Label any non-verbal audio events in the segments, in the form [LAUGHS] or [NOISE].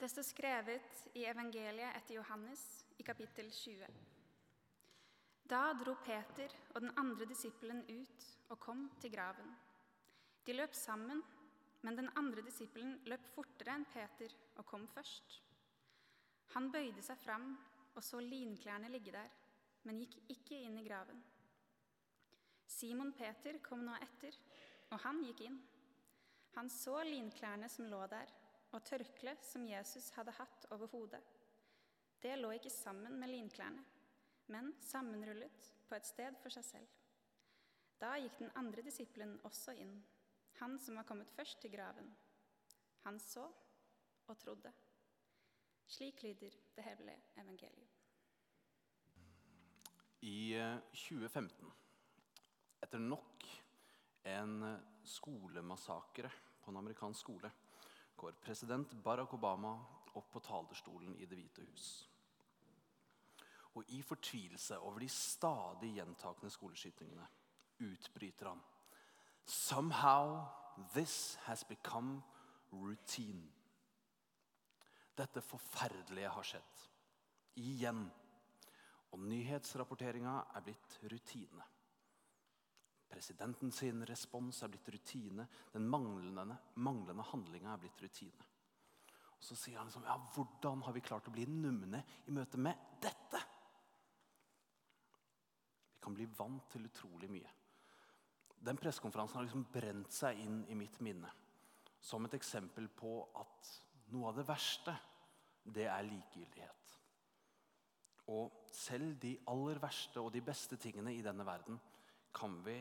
Det står skrevet i evangeliet etter Johannes i kapittel 20. Da dro Peter og den andre disippelen ut og kom til graven. De løp sammen, men den andre disippelen løp fortere enn Peter og kom først. Han bøyde seg fram og så linklærne ligge der, men gikk ikke inn i graven. Simon Peter kom nå etter, og han gikk inn. Han så linklærne som lå der, og tørkleet som Jesus hadde hatt over hodet. Det lå ikke sammen med linklærne, men sammenrullet på et sted for seg selv. Da gikk den andre disippelen også inn, han som var kommet først til graven. Han så og trodde. Slik lyder det hele evangeliet. I eh, 2015, etter nok en eh, skolemassakre på en amerikansk skole, går president Barack Obama opp på talerstolen i Det hvite hus. Og i fortvilelse over de stadig gjentakende skoleskytingene utbryter han Somehow this has become routine. Dette forferdelige har skjedd. Igjen. Og nyhetsrapporteringa er blitt rutine. Presidenten sin respons er blitt rutine. Den manglende, manglende handlinga er blitt rutine. Og Så sier han liksom, ja, hvordan har vi klart å bli numne i møte med dette? Vi kan bli vant til utrolig mye. Den pressekonferansen har liksom brent seg inn i mitt minne som et eksempel på at noe av det verste, det er likegyldighet. Og selv de aller verste og de beste tingene i denne verden kan vi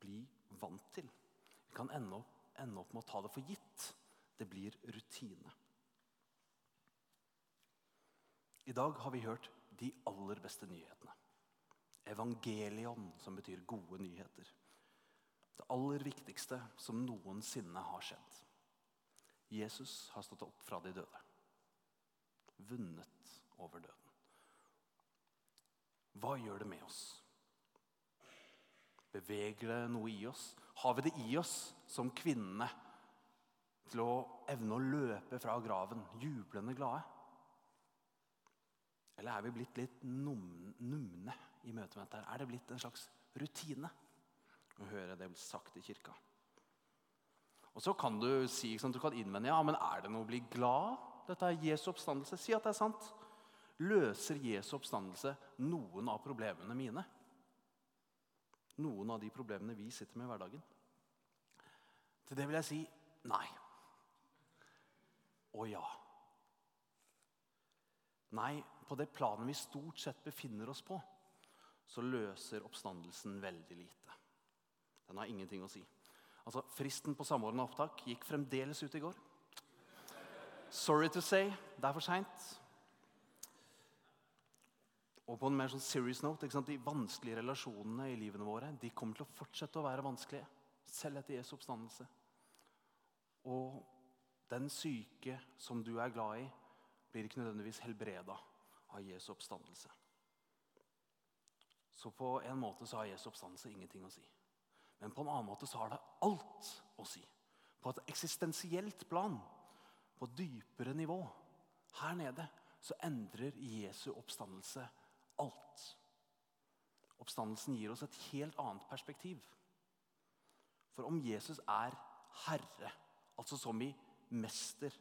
bli vant til. Vi kan ende opp, ende opp med å ta det for gitt. Det blir rutine. I dag har vi hørt de aller beste nyhetene. Evangelion, som betyr gode nyheter. Det aller viktigste som noensinne har skjedd. Jesus har stått opp fra de døde. Vunnet over døden. Hva gjør det med oss? Beveger det noe i oss? Har vi det i oss som kvinnene til å evne å løpe fra graven jublende glade? Eller er vi blitt litt num numne i møte med dette? Er det blitt en slags rutine å høre det bli sagt i kirka? Og så kan du si, ikke du kan innvende ja, men er det noe å bli glad Dette er Jesu oppstandelse. Si at det er sant. Løser Jesu oppstandelse noen av problemene mine? Noen av de problemene vi sitter med i hverdagen? Til det vil jeg si nei. Og ja. Nei, på det planet vi stort sett befinner oss på, så løser oppstandelsen veldig lite. Den har ingenting å si. Altså, Fristen på samordna opptak gikk fremdeles ut i går. Sorry to say, det er for seint. Og på en mer sånn serious note? De vanskelige relasjonene i livene våre de kommer til å fortsette å være vanskelige, selv etter Jesu oppstandelse. Og den syke som du er glad i, blir ikke nødvendigvis helbreda av Jesu oppstandelse. Så på en måte så har Jesu oppstandelse ingenting å si. Men på en annen måte så har det alt å si. På et eksistensielt plan, på et dypere nivå, her nede, så endrer Jesu oppstandelse alt. Oppstandelsen gir oss et helt annet perspektiv. For om Jesus er herre, altså som i mester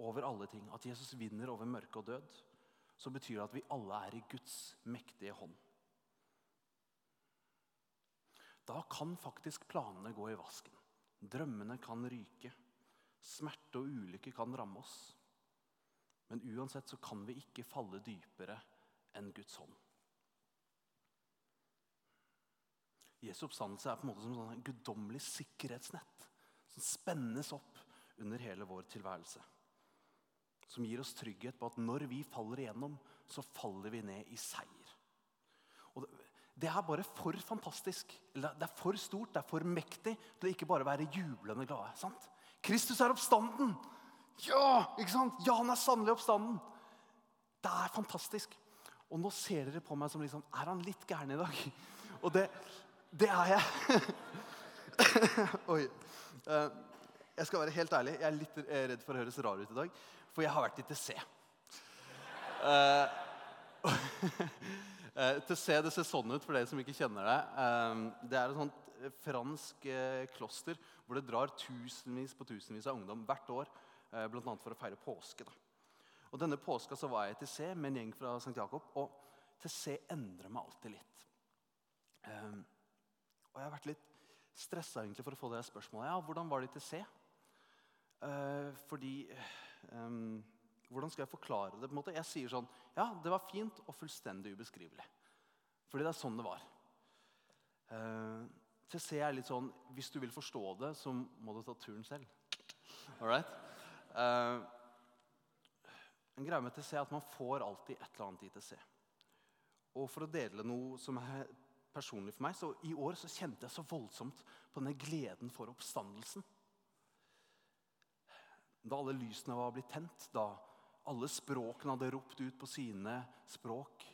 over alle ting, at Jesus vinner over mørke og død, så betyr det at vi alle er i Guds mektige hånd. Da kan faktisk planene gå i vasken. Drømmene kan ryke. Smerte og ulykke kan ramme oss. Men uansett så kan vi ikke falle dypere enn Guds hånd. Jesu oppstandelse er på en måte som en guddommelig sikkerhetsnett som spennes opp under hele vår tilværelse. Som gir oss trygghet på at når vi faller igjennom, så faller vi ned i seier. Og det, det er bare for fantastisk. Det er for stort, det er for mektig til å ikke bare være jublende glade. sant? Kristus er oppstanden! Ja, ikke sant? Ja, han er sannelig oppstanden. Det er fantastisk. Og nå ser dere på meg som liksom Er han litt gæren i dag? [LAUGHS] Og det, det er jeg. [LAUGHS] Oi. Eh, Jeg skal være helt ærlig, jeg er litt eh, redd for å høres rar ut i dag, for jeg har vært i TC. Uh, [LAUGHS] TC det ser sånn ut for dere som ikke kjenner det. Det er et sånt fransk kloster hvor det drar tusenvis på tusenvis av ungdom hvert år. Bl.a. for å feire påske. Da. Og Denne påska så var jeg til C med en gjeng fra St. Jakob. Og til C endrer meg alltid litt. Um, og jeg har vært litt stressa for å få det spørsmålet. Ja, hvordan var det til C? Uh, fordi um, Hvordan skal jeg forklare det? på en måte? Jeg sier sånn Ja, det var fint og fullstendig ubeskrivelig. Fordi det er sånn det var. Uh, C er litt sånn Hvis du vil forstå det, så må du ta turen selv. All right? Uh, en greie med TC er at man får alltid et eller annet i TC. Og for å dele noe som er personlig for meg, så i år så kjente jeg så voldsomt på denne gleden for oppstandelsen. Da alle lysene var blitt tent, da alle språkene hadde ropt ut på sine språk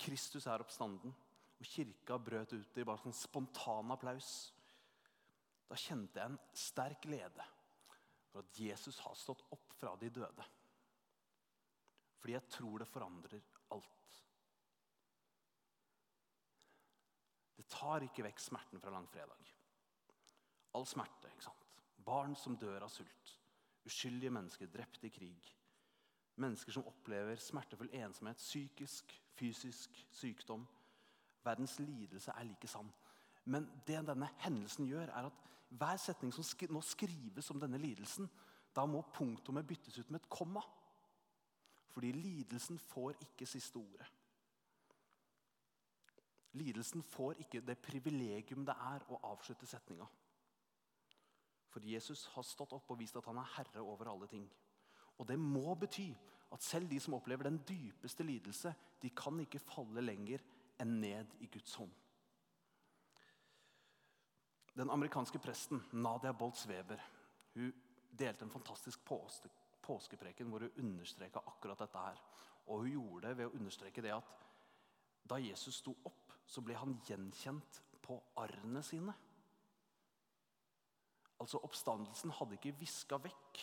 'Kristus er oppstanden', og kirka brøt ut i bare sånn spontan applaus, da kjente jeg en sterk glede for at Jesus har stått opp fra de døde. Fordi jeg tror det forandrer alt. Det tar ikke vekk smerten fra langfredag. All smerte. ikke sant? Barn som dør av sult. Uskyldige mennesker drept i krig. Mennesker som opplever smertefull ensomhet, psykisk, fysisk sykdom. Verdens lidelse er like sann. Men det denne hendelsen gjør, er at hver setning som nå skrives om denne lidelsen, da må punktumet byttes ut med et komma. Fordi lidelsen får ikke siste ordet. Lidelsen får ikke det privilegium det er å avslutte setninga. For Jesus har stått opp og vist at han er herre over alle ting. Og det må bety at selv de som opplever den dypeste lidelse, de kan ikke falle lenger enn ned i Guds hånd. Den amerikanske presten Nadia Boltz-Weber hun delte en fantastisk påske, påskepreken hvor hun understreka akkurat dette her. Og hun gjorde det ved å understreke det at da Jesus sto opp, så ble han gjenkjent på arrene sine. Altså Oppstandelsen hadde ikke viska vekk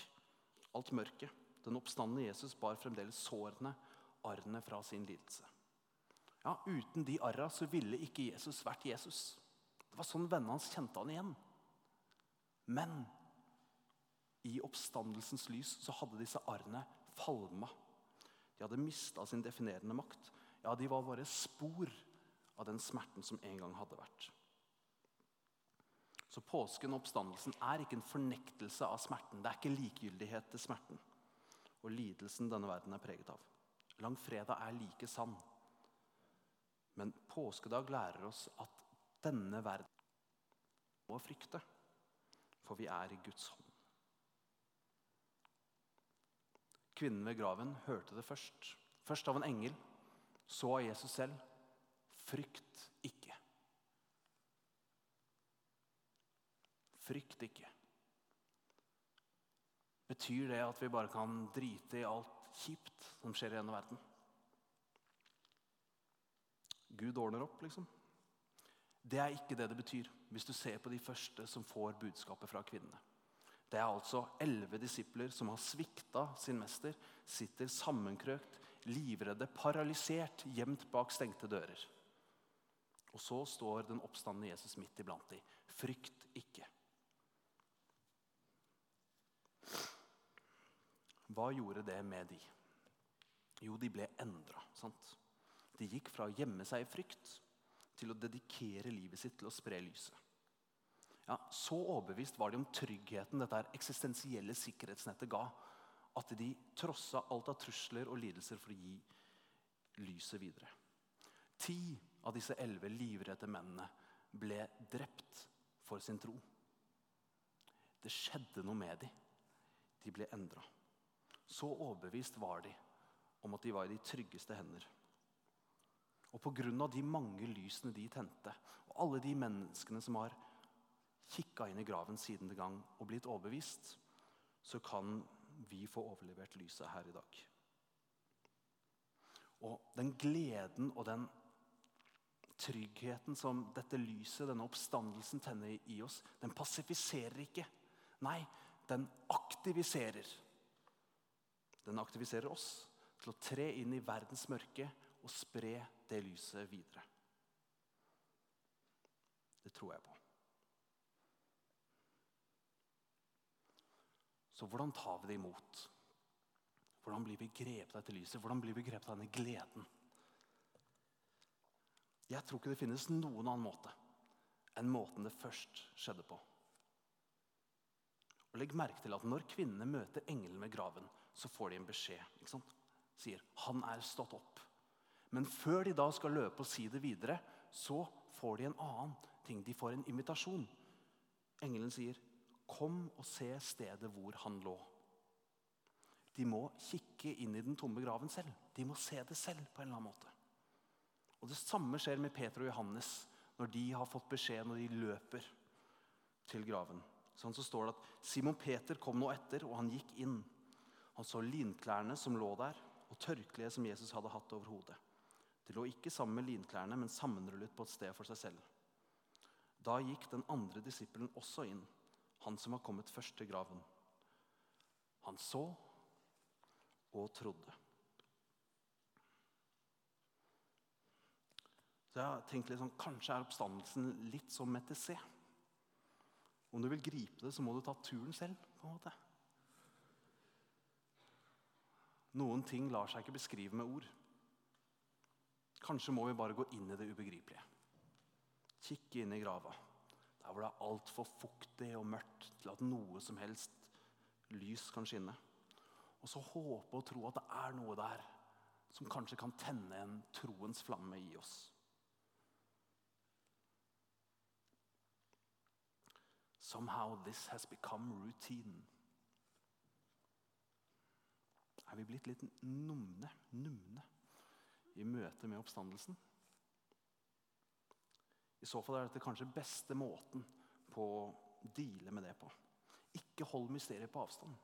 alt mørket. Den oppstandende Jesus bar fremdeles sårene, arrene fra sin lidelse. Ja, Uten de arra så ville ikke Jesus vært Jesus. Det var sånn vennene hans kjente han igjen. Men i oppstandelsens lys så hadde disse arrene falma. De hadde mista sin definerende makt. Ja, de var bare spor av den smerten som en gang hadde vært. Så påsken og oppstandelsen er ikke en fornektelse av smerten. Det er ikke likegyldighet til smerten og lidelsen denne verden er preget av. Langfredag er like sann. Men påskedag lærer oss at denne verden må frykte, for vi er i Guds hånd. Kvinnen ved graven hørte det først. Først av en engel, så av Jesus selv. Frykt ikke. Frykt ikke. Betyr det at vi bare kan drite i alt kjipt som skjer i denne verden? Gud ordner opp, liksom. Det er ikke det det betyr, hvis du ser på de første som får budskapet fra kvinnene. Det er altså elleve disipler som har svikta sin mester, sitter sammenkrøkt, livredde, paralysert, gjemt bak stengte dører. Og så står den oppstandende Jesus midt iblant dem. Frykt ikke. Hva gjorde det med de? Jo, de ble endra. De gikk fra å gjemme seg i frykt til å dedikere livet sitt til å spre lyset. Ja, så overbevist var de om tryggheten dette eksistensielle sikkerhetsnettet ga, at de trossa alt av trusler og lidelser for å gi lyset videre. Ti av disse elleve livredde mennene ble drept for sin tro. Det skjedde noe med dem. De ble endra. Så overbevist var de om at de var i de tryggeste hender. Og pga. de mange lysene de tente, og alle de menneskene som har kikka inn i graven siden den gang og blitt overbevist, så kan vi få overlevert lyset her i dag. Og den gleden og den tryggheten som dette lyset, denne oppstandelsen, tenner i oss, den passifiserer ikke. Nei, den aktiviserer. Den aktiviserer oss til å tre inn i verdens mørke og spre det lyset videre. Det tror jeg på. Så hvordan tar vi det imot? Hvordan blir vi grepet av dette lyset? Hvordan blir vi grepet av denne gleden? Jeg tror ikke det finnes noen annen måte enn måten det først skjedde på. Og Legg merke til at når kvinnene møter engelen ved graven, så får de en beskjed. ikke sant? Sier 'Han er stått opp'. Men før de da skal løpe og si det videre, så får de en annen ting. De får en invitasjon. Engelen sier, 'Kom og se stedet hvor han lå'. De må kikke inn i den tomme graven selv. De må se det selv på en eller annen måte. Og Det samme skjer med Peter og Johannes når de har fått beskjed når de løper til graven. Sånn så står det at Simon Peter kom nå etter, og han gikk inn. Han så linklærne som lå der, og tørkleet som Jesus hadde hatt over hodet. De lå ikke sammen med linklærne, men sammenrullet på et sted for seg selv. Da gikk den andre disippelen også inn, han som var kommet først til graven. Han så og trodde. Så jeg har tenkt litt sånn, Kanskje er oppstandelsen litt som med Om du vil gripe det, så må du ta turen selv. på en måte. Noen ting lar seg ikke beskrive med ord. Kanskje må vi bare gå inn i det ubegripelige. Kikke inn i grava, der hvor det er altfor fuktig og mørkt til at noe som helst lys kan skinne. Og så håpe og tro at det er noe der som kanskje kan tenne en troens flamme i oss. Somehow this has become routine. Er vi blitt litt numne, numne i møte med oppstandelsen? I så fall er dette kanskje beste måten på å deale med det på. Ikke hold mysteriet på avstand.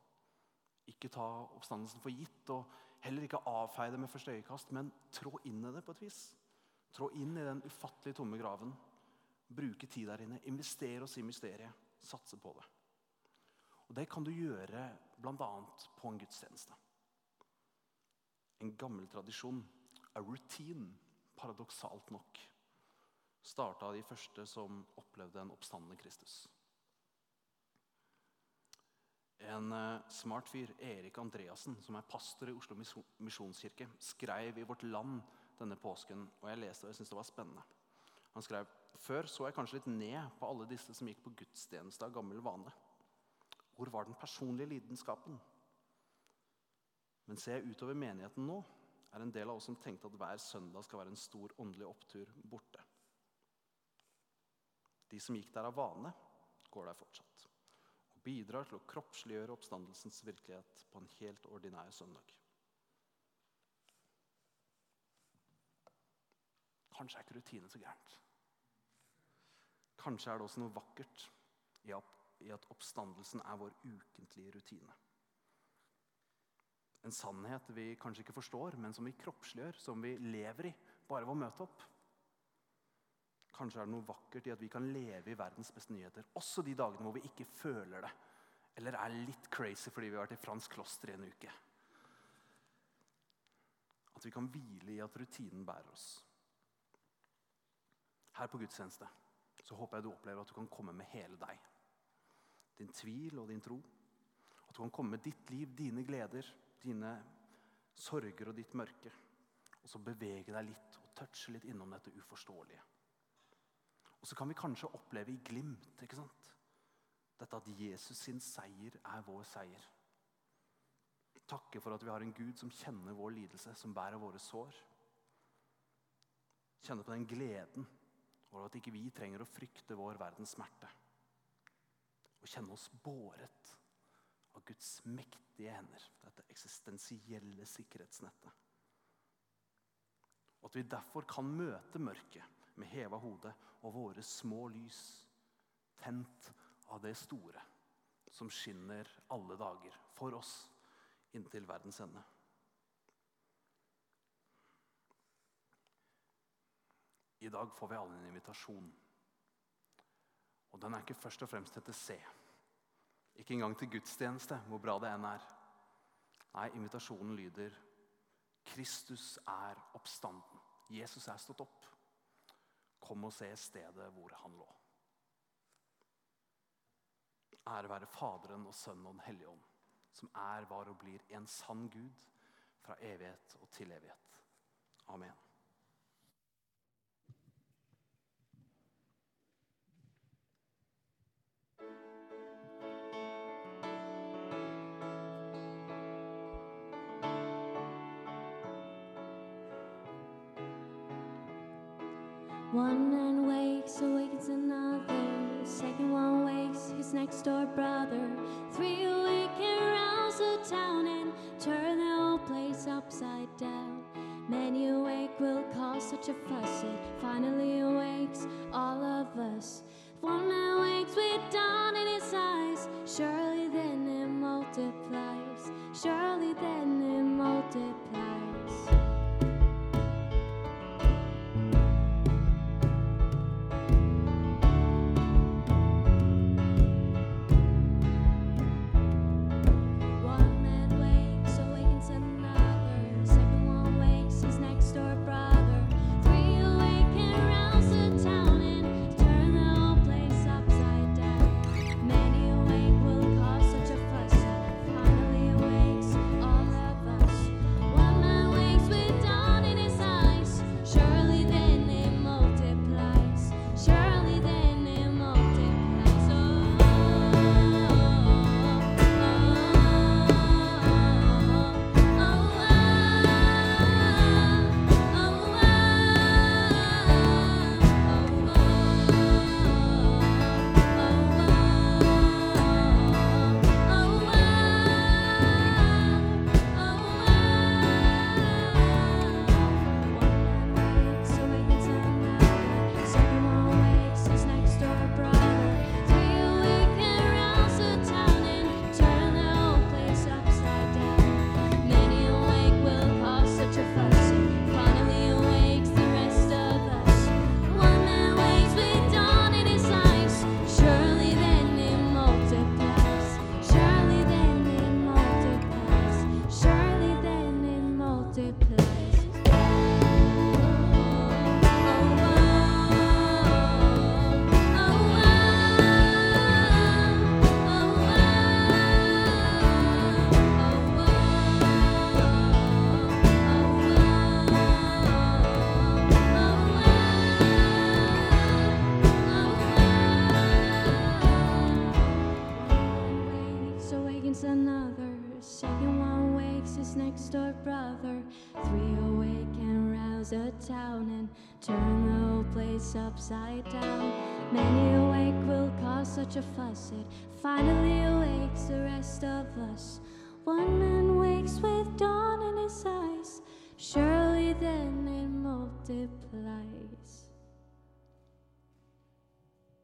Ikke ta oppstandelsen for gitt, og heller ikke avfeie det med første øyekast, men trå inn i det på et vis. Trå inn i den ufattelig tomme graven. Bruke tid der inne. Investere oss i mysteriet satse på det. Og Det kan du gjøre bl.a. på en gudstjeneste. En gammel tradisjon, a routine, paradoksalt nok, starta de første som opplevde en oppstandende Kristus. En eh, smart fyr, Erik Andreassen, som er pastor i Oslo misjonskirke, skrev i Vårt Land denne påsken, og jeg leste og jeg syntes det var spennende. Han skrev før så jeg kanskje litt ned på alle disse som gikk på gudstjeneste av gammel vane. Hvor var den personlige lidenskapen? Men ser jeg utover menigheten nå, er en del av oss som tenkte at hver søndag skal være en stor åndelig opptur, borte. De som gikk der av vane, går der fortsatt. Og bidrar til å kroppsliggjøre oppstandelsens virkelighet på en helt ordinær søndag. Kanskje er ikke rutine så gærent. Kanskje er det også noe vakkert i at oppstandelsen er vår ukentlige rutine. En sannhet vi kanskje ikke forstår, men som vi kroppsliggjør, som vi lever i, bare ved å møte opp. Kanskje er det noe vakkert i at vi kan leve i verdens beste nyheter, også de dagene hvor vi ikke føler det, eller er litt crazy fordi vi har vært i fransk kloster i en uke. At vi kan hvile i at rutinen bærer oss. Her på gudstjeneste så håper jeg du opplever at du kan komme med hele deg. Din tvil og din tro. At du kan komme med ditt liv, dine gleder, dine sorger og ditt mørke. Og så bevege deg litt og touche litt innom dette uforståelige. Og så kan vi kanskje oppleve i glimt ikke sant? dette at Jesus sin seier er vår seier. Takke for at vi har en Gud som kjenner vår lidelse, som bærer våre sår. Kjenne på den gleden over at ikke vi trenger å frykte vår verdens smerte. Og kjenne oss båret av Guds mektige hender, dette eksistensielle sikkerhetsnettet. Og at vi derfor kan møte mørket med heva hode og våre små lys tent av det store som skinner alle dager for oss inntil verdens ende. I dag får vi alle en invitasjon. Og den er ikke først og fremst til C. Ikke engang til gudstjeneste, hvor bra det enn er. Nei, invitasjonen lyder Kristus er oppstanden. Jesus er stått opp. Kom og se stedet hvor han lå. Ære være Faderen og Sønnen og Den hellige ånd, som er, var og blir en sann Gud fra evighet og til evighet. Amen. One man wakes, awakens another. Second one wakes his next door brother. Three awake and rouse the town and turn the whole place upside down. Many awake will cause such a fuss. It finally awakes all of us. One man wakes with dawn in his eyes. Surely then it multiplies. Surely then it multiplies. Upside down. Many awake will cause such a fuss. It finally awakes the rest of us. One man wakes with dawn in his eyes. Surely then it multiplies.